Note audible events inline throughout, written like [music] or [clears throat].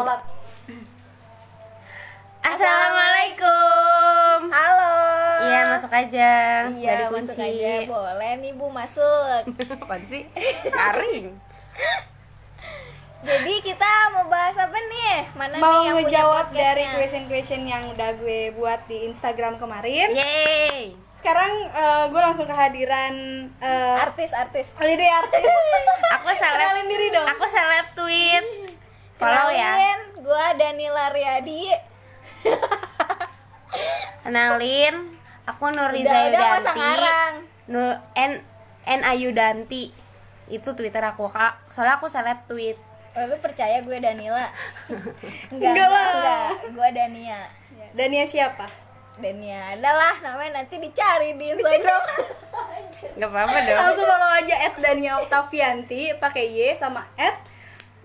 Sholat. [clears throat] Assalamualaikum. Halo. Iya masuk aja. Iya, Gak masuk dikunci. aja. Boleh nih Bu masuk. [laughs] Apaan sih? Karing. [laughs] Jadi kita mau bahas apa nih? Mana Mau nih yang punya ngejawab dari podcastnya? question-question yang udah gue buat di Instagram kemarin. Yeay. Sekarang eh, gue langsung kehadiran eh artis-artis. oh, jadi artis. [laughs] Aku seleb. Kenalin diri dong. Aku seleb tweet. Follow ya. Kenalin, Gua Danila Riyadi. [laughs] Kenalin. Aku Nuriza Yudanti. Nu N N Ayudanti. Itu Twitter aku kak. Soalnya aku seleb tweet. Oh, lu percaya gue Danila? [laughs] Enggak lah. Enggak, gue Dania. Dania siapa? Dania adalah namanya nanti dicari di Instagram. [laughs] Gak apa-apa dong. Langsung follow aja at Dania Oktavianti pakai Y sama at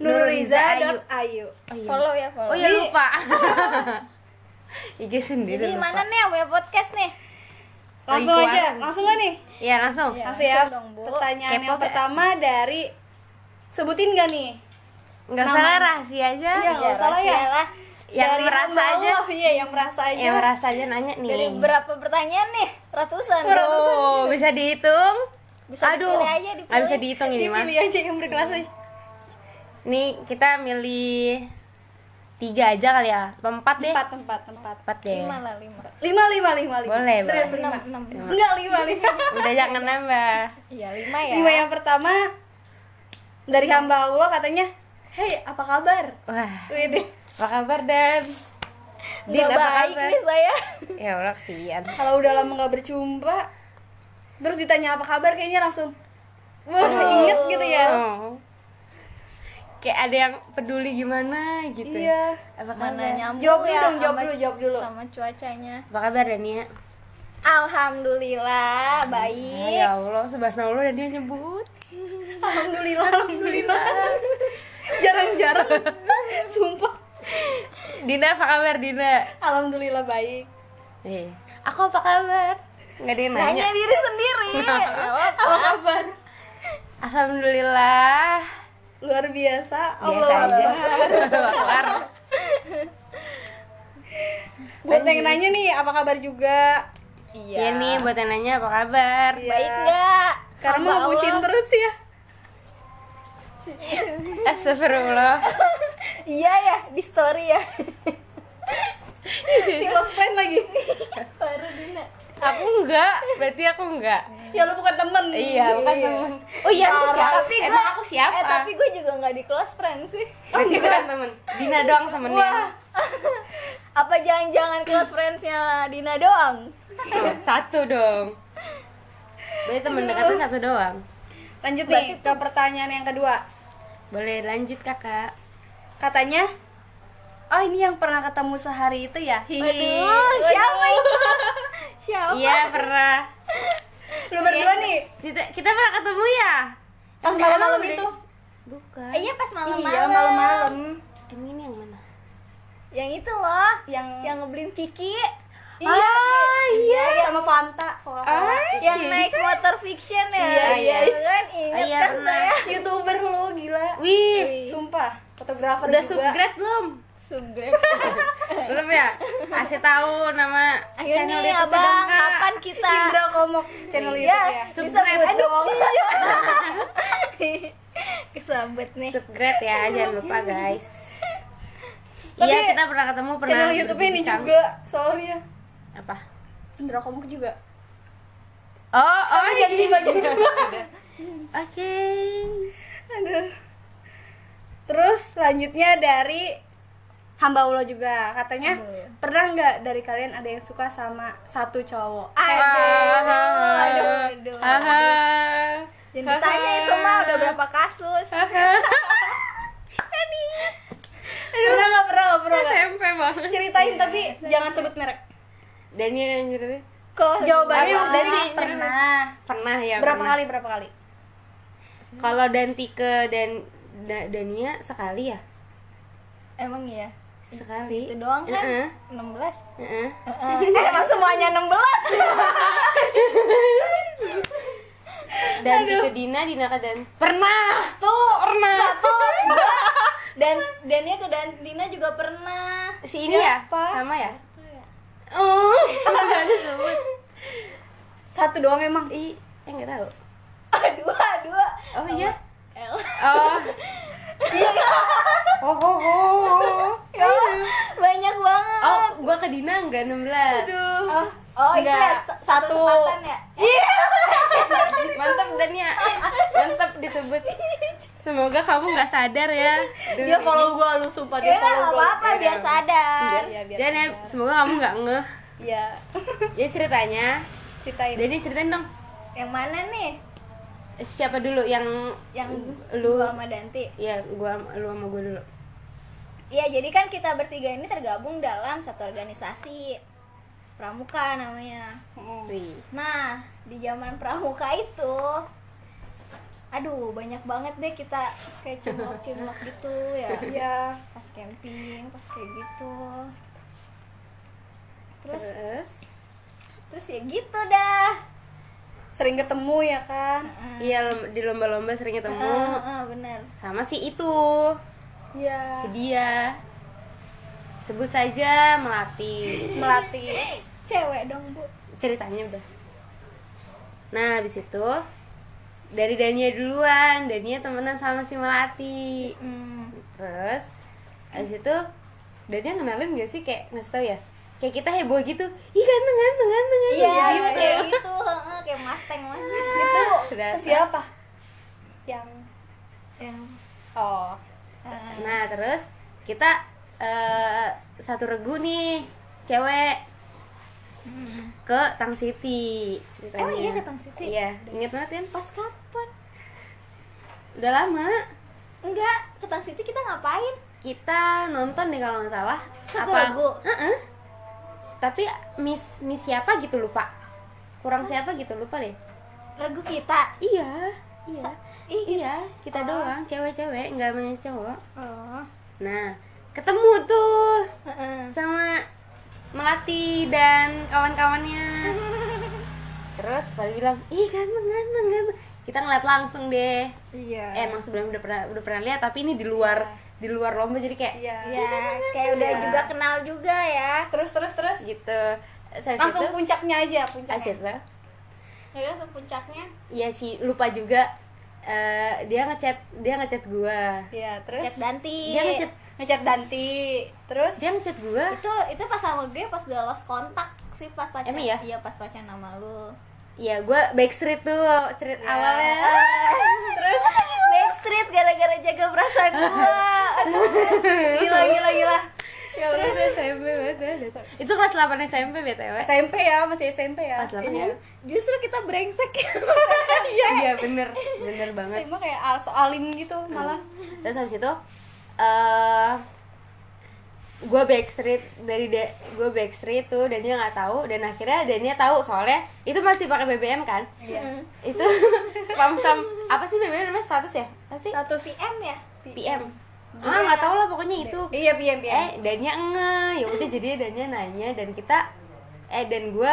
nuriza.ayu. Oh iya. follow ya, follow. Oh iya lupa. [laughs] IG sendiri Jadi lupa. mana nih yang punya podcast nih? Langsung aja, langsung gak nih? Iya langsung. Iya. Langsung ya. langsung dong, Bu. Pertanyaan Kepo yang gak? pertama dari sebutin gak nih? Nggak Nama- salah rahasia aja. Iya, nggak salah ya. rahasia lah. Yang Dari merasa aja. Allah. Iya, yang merasa aja. Yang merasa aja nanya nih. Dari berapa pertanyaan nih? Ratusan. Oh, bisa dihitung? Bisa Aduh, aja, dipilih. nggak bisa dihitung ini mah. Dipilih aja yang berkelas aja. Nih kita milih tiga aja kali ya, Apa empat deh. Empat, empat, empat. Empat deh. Lima lah, lima. Lima, lima, lima, lima. Boleh, Serius boleh. lima. Enam. Enggak, lima, lima. Udah jangan nambah. Iya, lima ya. Lima yang pertama dari hamba Allah katanya, Hey, apa kabar? Wah, Wih, apa kabar Dan? Din, Nggak apa baik kabar? nih saya. Ya Allah, kesian. kalau udah lama nggak berjumpa, terus ditanya apa kabar, kayaknya langsung, wah, inget gitu ya. Oh. Kayak ada yang peduli gimana gitu. Iya. Apa kabar? nyambung Jawab dulu ya dong, jawab sama- dulu, jawab dulu. Sama cuacanya. Apa kabar Dania? Alhamdulillah baik. Ya Allah, subhanallah dan dia nyebut. [laughs] Alhamdulillah, alhamdulillah. Jarang-jarang, [laughs] sumpah. Dina apa kabar Dina? Alhamdulillah baik. Eh, aku apa kabar? Nggak ada yang Nanya nanya. diri sendiri. [laughs] Apa kabar? Alhamdulillah. Luar biasa. Allah. Akbar. [laughs] Buat yang nanya nih, apa kabar juga? Iya nih buat yang nanya apa kabar? Iya. Baik nggak? Sekarang mau bucin terus ya? [laughs] Astagfirullah. Iya ya, di story ya. Di close friend lagi. Baru Dina. Aku enggak, berarti aku enggak. Ya lu bukan temen. Iya, bukan temen. Oh iya, aku siapa? Tapi Emang gua- aku siapa? Eh tapi gue juga nggak di close friend sih. Berarti bukan temen. Dina doang temennya. Wah, Apa jangan-jangan close friendsnya Dina doang? Oh, satu dong. Berarti temen dekatnya satu doang. lanjut nih ke pertanyaan yang kedua. Boleh lanjut kakak. Katanya, oh ini yang pernah ketemu sehari itu ya? Hihi. Aduh, siapa itu? [laughs] Siapa? Iya pernah. Lu berdua nih, Kita, kita pernah ketemu ya? pas malam-malam itu. Bukan. Eh, Iya pas malam-malam. Iya, malam-malam. Yang ini yang mana? Yang itu loh, Yang yang ngebeliin Ciki, Iya, Ah, iya, sama Fanta. Coca-Cola. Ah, yang Cici. naik motor fiction ya. Iya, iya. kan ingat Iya, kan saya. [laughs] Youtuber lu gila. Wih, Sumpah, fotografer udah juga. subscribe belum? Subscribe. Belum ya? Kasih tahu nama Ayo channel nih YouTube abang, dong, Kak. kapan kita? Indra Komok channel Iya, YouTube ya. Subscribe. dong. [laughs] [laughs] Kesambet nih. Subscribe ya, jangan lupa guys. Iya, kita pernah ketemu pernah. Channel YouTube ini juga soalnya. Apa? Indra Komok juga. Oh, oh, Oh, jadi lima. [laughs] Oke. Aduh. Terus selanjutnya dari hamba Allah juga katanya pernah nggak dari kalian ada yang suka sama satu cowok? Aduh, Ah, aduh, aduh. Aha. Jangan ditanya itu mah udah berapa kasus. [laughs] Pernah nggak pernah nggak pernah? SMP banget. Ceritain tapi jangan sebut merek. Dania yang nyeritain. Kok Jawabannya Dari- pernah. Pernah ya. Berapa pernah. kali berapa kali? Kalau Dantike dan Da- Dania sekali ya? emang iya? Sekali. Itu doang kan? 16. Heeh. Eh, emang semuanya 16. Dan ke Dina, Dina ke Dan. Pernah. Tuh, pernah. Satu. dan Dania ke dan Dina juga pernah si ini ya Siapa? sama ya ya. oh [laughs] Satu doang emang. ih eh nggak tahu Ah, dua dua oh iya oh [laughs] oh oh oh. Ya Allah, banyak banget. Oh gua ke Dina enggak 16 Aduh. oh itu Enggak, ya sa- satu satu. ya? [laughs] Mantap dan ya mantap disebut. Semoga kamu nggak sadar ya. [laughs] Dia follow gua lu sumpah dia ya nggak follow gua. apa-apa biar sadar. Iya, biar dan ya semoga kamu nggak ngeh. Iya. ya ceritanya Ceritain. Dani ceritain dong. Yang mana nih siapa dulu yang yang lu gua sama Danti ya gua lu sama gua dulu Iya, jadi kan kita bertiga ini tergabung dalam satu organisasi pramuka namanya. Mm. Wih. Nah, di zaman pramuka itu aduh, banyak banget deh kita kayak cimok-cimok gitu ya. [laughs] Iya. Pas camping, pas kayak gitu. Terus terus terus ya gitu dah. Sering ketemu ya kan? iya di lomba-lomba sering ketemu Heeh, bener. sama si itu Iya. si dia sebut saja melati Melatih. Cewek dong, Bu. ceritanya udah nah habis itu dari Dania duluan Dania temenan sama si melati Hmm. terus habis itu Dania kenalin gak sih kayak ngasih tau ya kayak kita heboh gitu ih ganteng ganteng ganteng Iya, ganteng gitu kayak gitu, heeh, kayak Mustang. Itu Udah. itu siapa? Yang Yang oh. Nah terus kita eh, satu regu nih cewek ke Tang City ceritanya. Emang iya ke Tang City? Iya, inget banget kan? pas kapan? Udah lama Enggak, ke Tang City kita ngapain? kita nonton deh kalau nggak salah. Satu lagu? Heeh. Tapi Miss Miss siapa gitu lupa. Kurang siapa gitu lupa deh. Regu kita. Iya, iya. Sa- Iya, kita Oh. doang, cewek-cewek, nggak banyak cowok. Oh. Nah, ketemu tuh sama Melati dan kawan-kawannya [laughs] terus pada bilang ih ganteng ganteng ganteng kita ngeliat langsung deh Iya. eh, emang sebelumnya udah pernah udah pernah lihat tapi ini di luar di luar lomba jadi kayak Iya. Ya, kayak udah Iya. juga kenal juga ya. Terus terus terus. gitu saya Langsung situ puncaknya aja, puncaknya. Ya langsung puncaknya. ya si lupa juga eh, dia ngechat dia ngechat gua Iya, terus Chat Danti. dia ngechat ngechat Danti. Terus dia ngechat gua itu itu pas sama gue pas udah lost kontak sih pas pacaran. Emang ya? Iya, pas pacaran sama lu. ya gua backstreet tuh cerita Ya. awalnya [laughs] terus Backstreet gara-gara jaga perasaan gua. Aduh. gila gila gila. ya udah SMP banget itu kelas 8 SMP btw SMP ya, masih SMP ya. Kelas 8 Iya. ya? Justru kita brengsek ya. iya bener bener banget SMA kayak al alim gitu malah. terus habis itu eh gue backstreet dari de- gue backstreet tuh dan dia nggak tahu dan akhirnya dan dia tahu soalnya itu masih pakai BBM kan Iya. itu [laughs] spam spam apa sih BBM namanya status ya apa sih Status PM ya? PM ah nggak tahu lah pokoknya itu Iya, PM PM. eh dannya nge ya udah jadi dannya nanya dan kita eh dan gue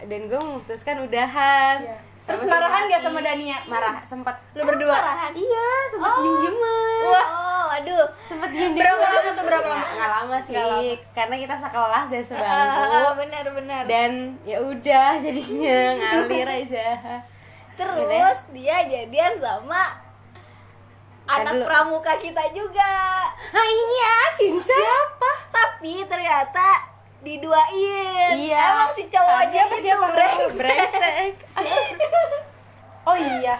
dan gue memutuskan udahan Iya. Sama Terus marahan gak sama Dania? marah sempat Lu berdua. Marahan. iya sempat Oh. diem dieman Wah, aduh. sempet diem diem Berapa lama tuh, berapa lama? nggak lama sih Nggak lama. karena kita sekelas dan [laughs] Ah, sebangku benar-benar. dan ya udah jadinya [laughs] ngalir aja Terus dia jadian sama anak dulu. pramuka kita juga. ah iya Cinta Siapa? Tapi ternyata diduain. Iya. Emang si cowoknya Siapa, itu siapa? brengsek. brengsek [laughs] Oh iya.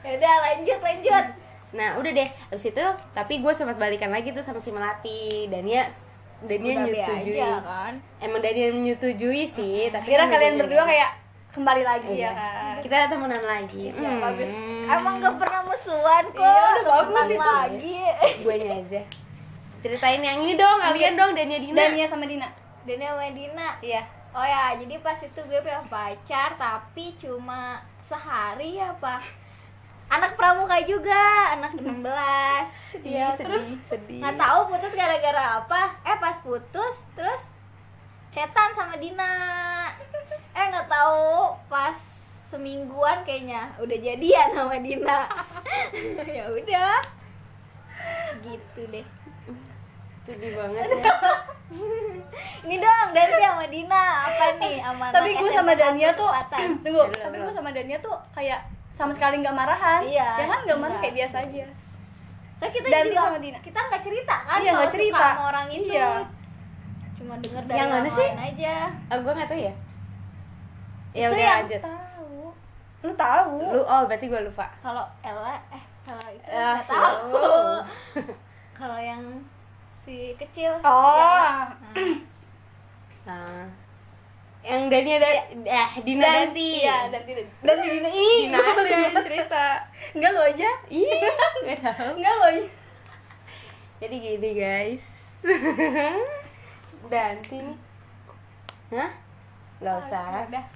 Ya udah lanjut lanjut. Nah udah deh habis itu tapi gue sempat balikan lagi tuh sama si melati dan dia dan dia Udah be nyetujui aja kan. emang Daniel menyetujui sih tapi Kira kalian berdua kayak kembali lagi Iya. ya kan. kita temenan lagi Iya, Hmm. bagus. Emang gak pernah musuhan kok. Iya, udah bagus itu. lagi. gue aja ceritain yang ini dong kalian dong Dania Dina Dania sama Dina. Dania sama Dina. Iya. Oh ya, jadi pas itu gue punya pacar tapi cuma sehari ya apa? Anak pramuka juga, anak 16. iya Iya, terus sedih Nggak tahu putus gara-gara apa? Eh pas putus terus cetan sama Dina. Eh nggak tahu pas semingguan kayaknya udah jadian sama Dina. [laughs] ya udah. Gitu deh. sedih banget ya [laughs] Ini dong Danti sama Dina apa nih sama tapi gue sama Dania tuh [clears throat] tunggu Belum, tapi gue sama Dania tuh kayak sama sekali nggak marahan Iya, ya kan nggak marah enggak. kayak biasa aja So kita Danti juga sama Dina. kita nggak cerita kan Iya, kalau suka cerita. sama orang itu. Iya. Cuma denger dari Yang mana sih? aja. oh gue nggak tahu ya ya Itu udah yang lanjut tahu lu tahu lu oh berarti gue lupa Kalau Ella eh kalau itu Ah, nggak sih. tahu. [laughs] kalau yang si kecil. oh nah yang Dani ada eh Dina dan Danti iya dan tidak dan Dina. Ih Dina aja cerita. Enggak lu aja. Iya [laughs] nggak tahu. Enggak lu aja. Jadi gini guys. [laughs] Danti nih. Hah? Gak usah. Udah.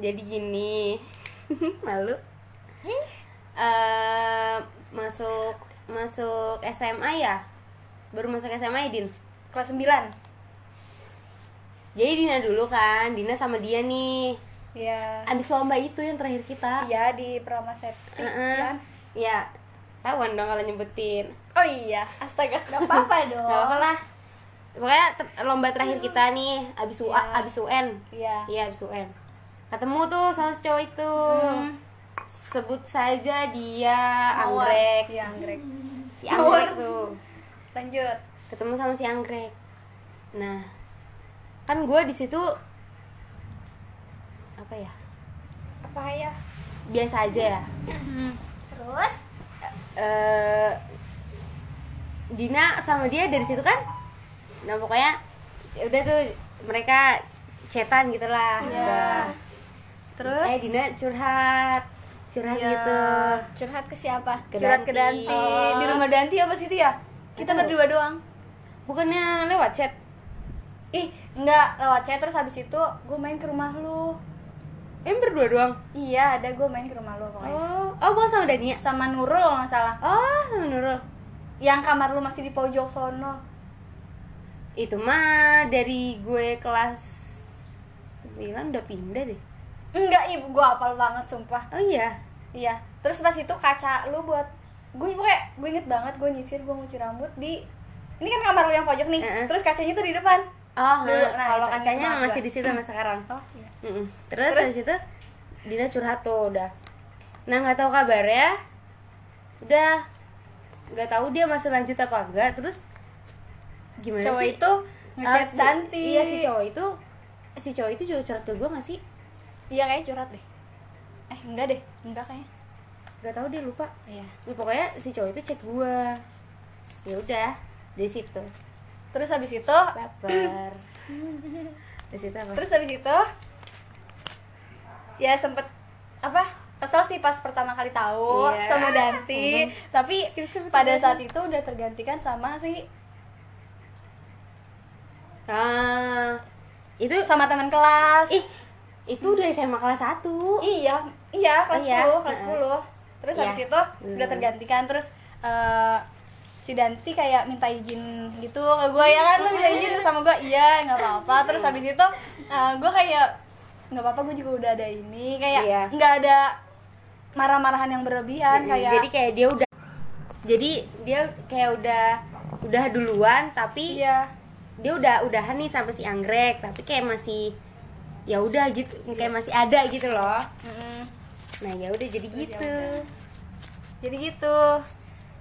Jadi gini. [laughs] Malu. Eh, Masuk Masuk SMA ya? Baru masuk SMA ya Din? kelas 9 Jadi Dina dulu kan Dina sama dia nih. Iya. Abis lomba itu yang terakhir kita. Iya di Pramasepti Heeh. kan? Ya Tahuan dong kalau nyebutin. Oh iya. Astaga. Gak apa-apa dong. [laughs] Gak apa lah. Pokoknya ter- lomba terakhir kita nih Abis, UA, Iya. abis UN iya. Iya abis UN Ketemu tuh sama si cowok itu. Hmm. Sebut saja dia Mawar. Anggrek. Iya anggrek. Si Anggrek tuh. Lanjut. Ketemu sama si Anggrek. Nah Kan gue di situ Apa ya? Apa ya Biasa aja ya. Terus? Eh Dina sama dia dari situ kan? Nah pokoknya Udah tuh mereka Cetan gitu lah. Iya. Udah. terus? Eh Dina curhat. Curhat Iya. gitu. Curhat ke siapa? Ke curhat ke Danti. Danti. di rumah Danti apa sih itu ya? Kita berdua doang. Bukannya lewat chat? Ih enggak lewat chat terus habis itu gue main ke rumah lu. Em berdua doang? Iya ada gue main ke rumah lu pokoknya. Oh Oh bukan sama Dania? Sama Nurul kalau nggak salah. Oh sama Nurul. Yang kamar lu masih di pojok sono. Itu mah dari gue kelas 9 udah pindah deh. Enggak ibu gue apal banget sumpah. Oh iya? Iya. Terus pas itu kaca lu buat gue pokoknya gue inget banget gue nyisir gue nguci rambut di ini kan kamar lu yang pojok nih. Heeh. terus kacanya tuh di depan Oh, nah, nah, kalau kacanya masih gua. di situ sampai sekarang. oh iya Mm-mm. Terus, Terus? dari situ Dina curhat tuh udah. Nah nggak tahu kabarnya. Udah nggak tahu dia masih lanjut apa enggak. Terus gimana cowok sih? itu ngechat si- Danti Iya si cowok itu si cowok itu juga curhat ke gue nggak sih? iya kayak curhat deh eh enggak deh enggak kayaknya Gak tahu dia lupa. iya Ya, pokoknya si cowok itu chat gue. Ya udah dari situ. Terus habis itu Baper. Dari [laughs] situ apa? terus habis itu ya sempet apa kesel sih pas pertama kali tahu Iya. sama Danti tapi Skripsi pada saat itu udah tergantikan sama si Ah, itu sama teman kelas ih itu udah SMA kelas 1 iya iya kelas Oh, iya. 10 kelas Heeh. 10 terus Iya. habis itu Hmm. udah tergantikan terus eh, si Danti kayak minta izin gitu ke gue ya kan? Lu minta izin sama gue iya nggak apa-apa. Terus habis itu gue kayak nggak apa-apa gue juga udah ada ini. Kayak Iya. nggak ada marah-marahan yang berlebihan kayak jadi kayak dia udah jadi dia kayak udah udah duluan tapi iya. dia udah udahan nih sampai si anggrek tapi kayak masih ya udah gitu kayak masih ada gitu loh. Mm-mm. nah ya udah jadi gitu. udah. jadi gitu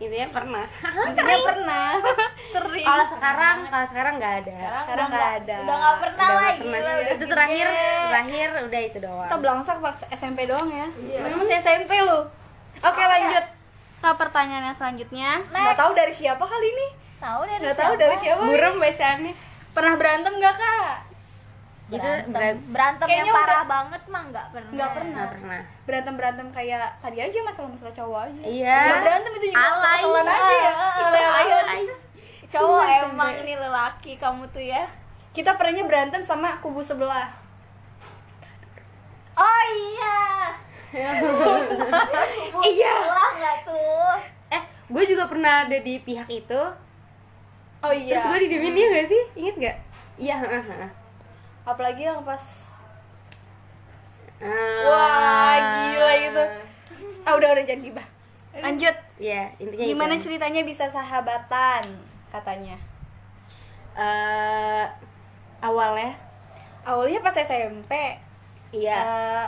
intinya pernah. Intinya pernah. [laughs] Sering. Kalau sekarang kalau sekarang nggak ada. Sekarang nggak ada. Udah nggak pernah Udah lagi. pernah. lah, udah itu terakhir terakhir udah itu doang. Kita belangsak pas SMP doang ya. Iya. masih SMP lu. Oke lanjut. Ke pertanyaan yang selanjutnya. Nggak tahu dari siapa kali ini. Tahu dari nggak tahu dari siapa. Burem biasanya pernah berantem nggak kak gitu Berantem, berantem yang Kayaknya parah udah- banget mah nggak pernah. Nggak pernah. nggak pernah berantem berantem kayak tadi aja masalah masalah cowok aja Iya. Nggak berantem itu juga Alay. kesalahan aja ya alay-alayan Cowok Cuma emang nih lelaki kamu tuh ya. kita pernahnya berantem sama kubu sebelah Oh iya. [laughs] iya Lah nggak tuh. eh gue juga pernah ada di pihak itu oh iya terus gue didiemin dia gak sih inget gak iya heeh, heeh. Apalagi yang pas Ah. wah gila itu ah udah udah jangan gibah lanjut ya intinya gimana itu. ceritanya bisa sahabatan katanya eh awalnya awalnya pas SMP iya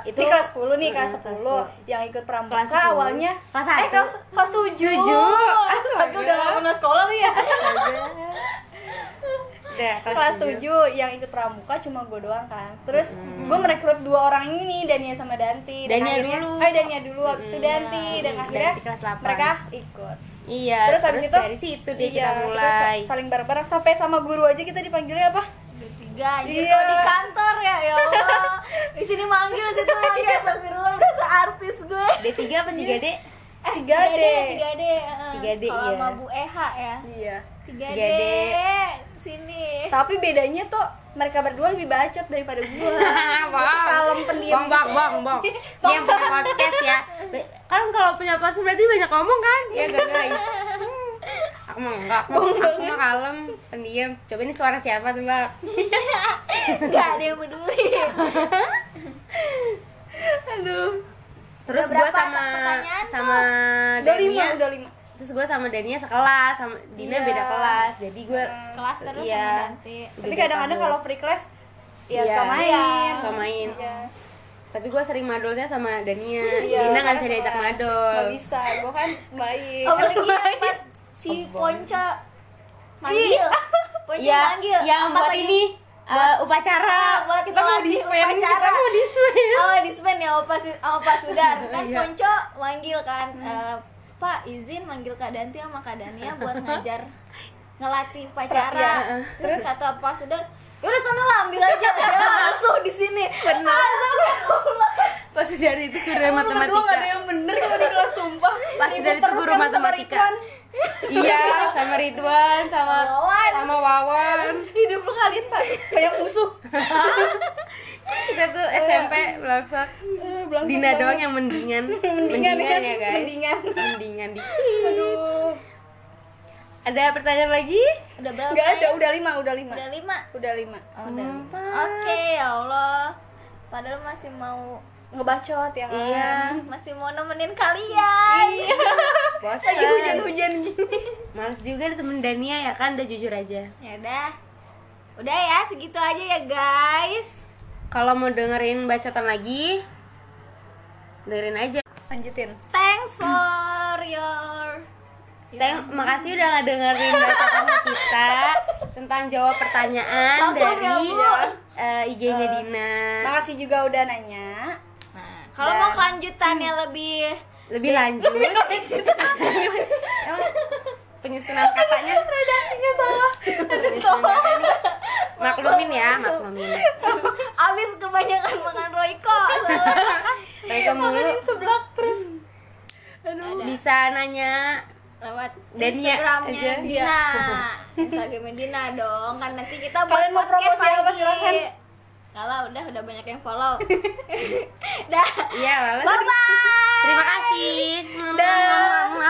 Eh, itu di kelas 10 nih, kelas Mm-mm, 10, kelas 10. yang ikut pramuka Kelas 10. awalnya Kelas eh satu. kelas kelas 7. Tujuh. Astaga, udah lama sekolah tuh ya. Udah, kelas tujuh. 7 yang ikut pramuka cuma gue doang kan. Terus gue merekrut dua orang ini, Dania sama Danti. Dan Dania akhirnya- dulu. Eh Dania dulu habis itu Danti dan akhirnya Danti kelas 8. mereka ikut. iya terus habis itu dari situ dia iya, kita terus mulai saling bareng-bareng sampai sama guru aja kita dipanggilnya apa? tiga Iya. kalau di kantor ya ya Allah [laughs] di sini manggil situ manggil astagfirullah berasa artis gue D3 apa 3D? eh 3D. 3D 3D eh. 3D, kalau iya. sama Bu Eha ya Iya. 3D, 3D. Sini Tapi bedanya tuh mereka berdua lebih bacot daripada gue. Bang, [laughs] kalem pendiam bang, bang, bang, [laughs] bang. Ini yang punya podcast ya. Kan kalau punya podcast berarti banyak ngomong kan? Ya gak guys? Hmm. Aku mah enggak, aku, aku mah kalem, pendiam. Coba ini suara siapa tuh mbak? [laughs] nggak ada yang peduli Aduh. Terus berapa sama sama Udah lima, Dania, udah lima. Terus gue sama Dania sekelas, sama Dina Iya. beda kelas. Jadi gue kelas terus Iya. sama nanti Tapi kadang-kadang kalau free class ya Iya. suka main. Iya. suka main. Iya. Tapi gue sering madolnya sama Dania. Iya, Dina nggak bisa diajak madol. Nggak bisa, gue kan baik. apalagi yang pas si Ponco manggil Ponco Iya, manggil yang Pas buat lagi- ini uh, upacara. Ah, buat kita mau ngelatih di Sven, upacara. kita mau di Sven. Oh di Sven ya opa si- sama Pak Sudar kan Iya. Ponco manggil kan eh, Pak izin manggil Kak Danti sama Kak Dania [laughs] buat ngajar ngelatih Iya, upacara heeh. terus kata Pak Sudar yaudah sana lah ambil aja [laughs] langsung di sini Benar. Astagfirullah. Pas dari itu guru Emang berdua matematika. nggak ada yang bener kalau di kelas sumpah. Pasti Ribut dari itu terus guru matematika. Iya, sama Ridwan, sama Wawan. sama Wawan. Hidup lu kalian pak banyak musuh. Kita tuh SMP belaksak. Eh, Dina doang yang mendingan. mendingan, Mendingan ya guys. Mendingan. Mendingan di. Aduh. Ada pertanyaan lagi? udah berapa Nggak ada, ya? udah lima, udah lima. udah lima Udah lima. oh, udah lima. Empat. oke ya Allah padahal masih mau Ngebacot ya kan. Iya. masih mau nemenin kalian Iya. [laughs] Bosan. Lagi hujan-hujan gini. Males juga ada temen Dania ya kan, udah jujur aja. ya udah udah ya segitu aja ya guys Kalau mau dengerin bacotan lagi, dengerin aja. Lanjutin. thanks for your Thank, makasih udah ngedengerin bacotan [laughs] kita tentang jawab pertanyaan Maklum ya, dari Bu. eh, IG-nya Dina. Makasih juga udah nanya. Kalau mau kelanjutannya lebih Lebih lanjut. [laughs] Emang penyusunan katanya Redasinya salah. penyusunan. Maklumin ya, maklumin. abis kebanyakan makan Royco Mereka mulu seblak terus. Aduh. bisa nanya lewat Dania Instagramnya aja. Dina Instagramnya Dina dong kan nanti kita buat Kalian mau podcast promosi apa, silakan. Lah udah udah banyak yang follow. [laughs] Dah. Iya, bye bye Terima kasih. Dah.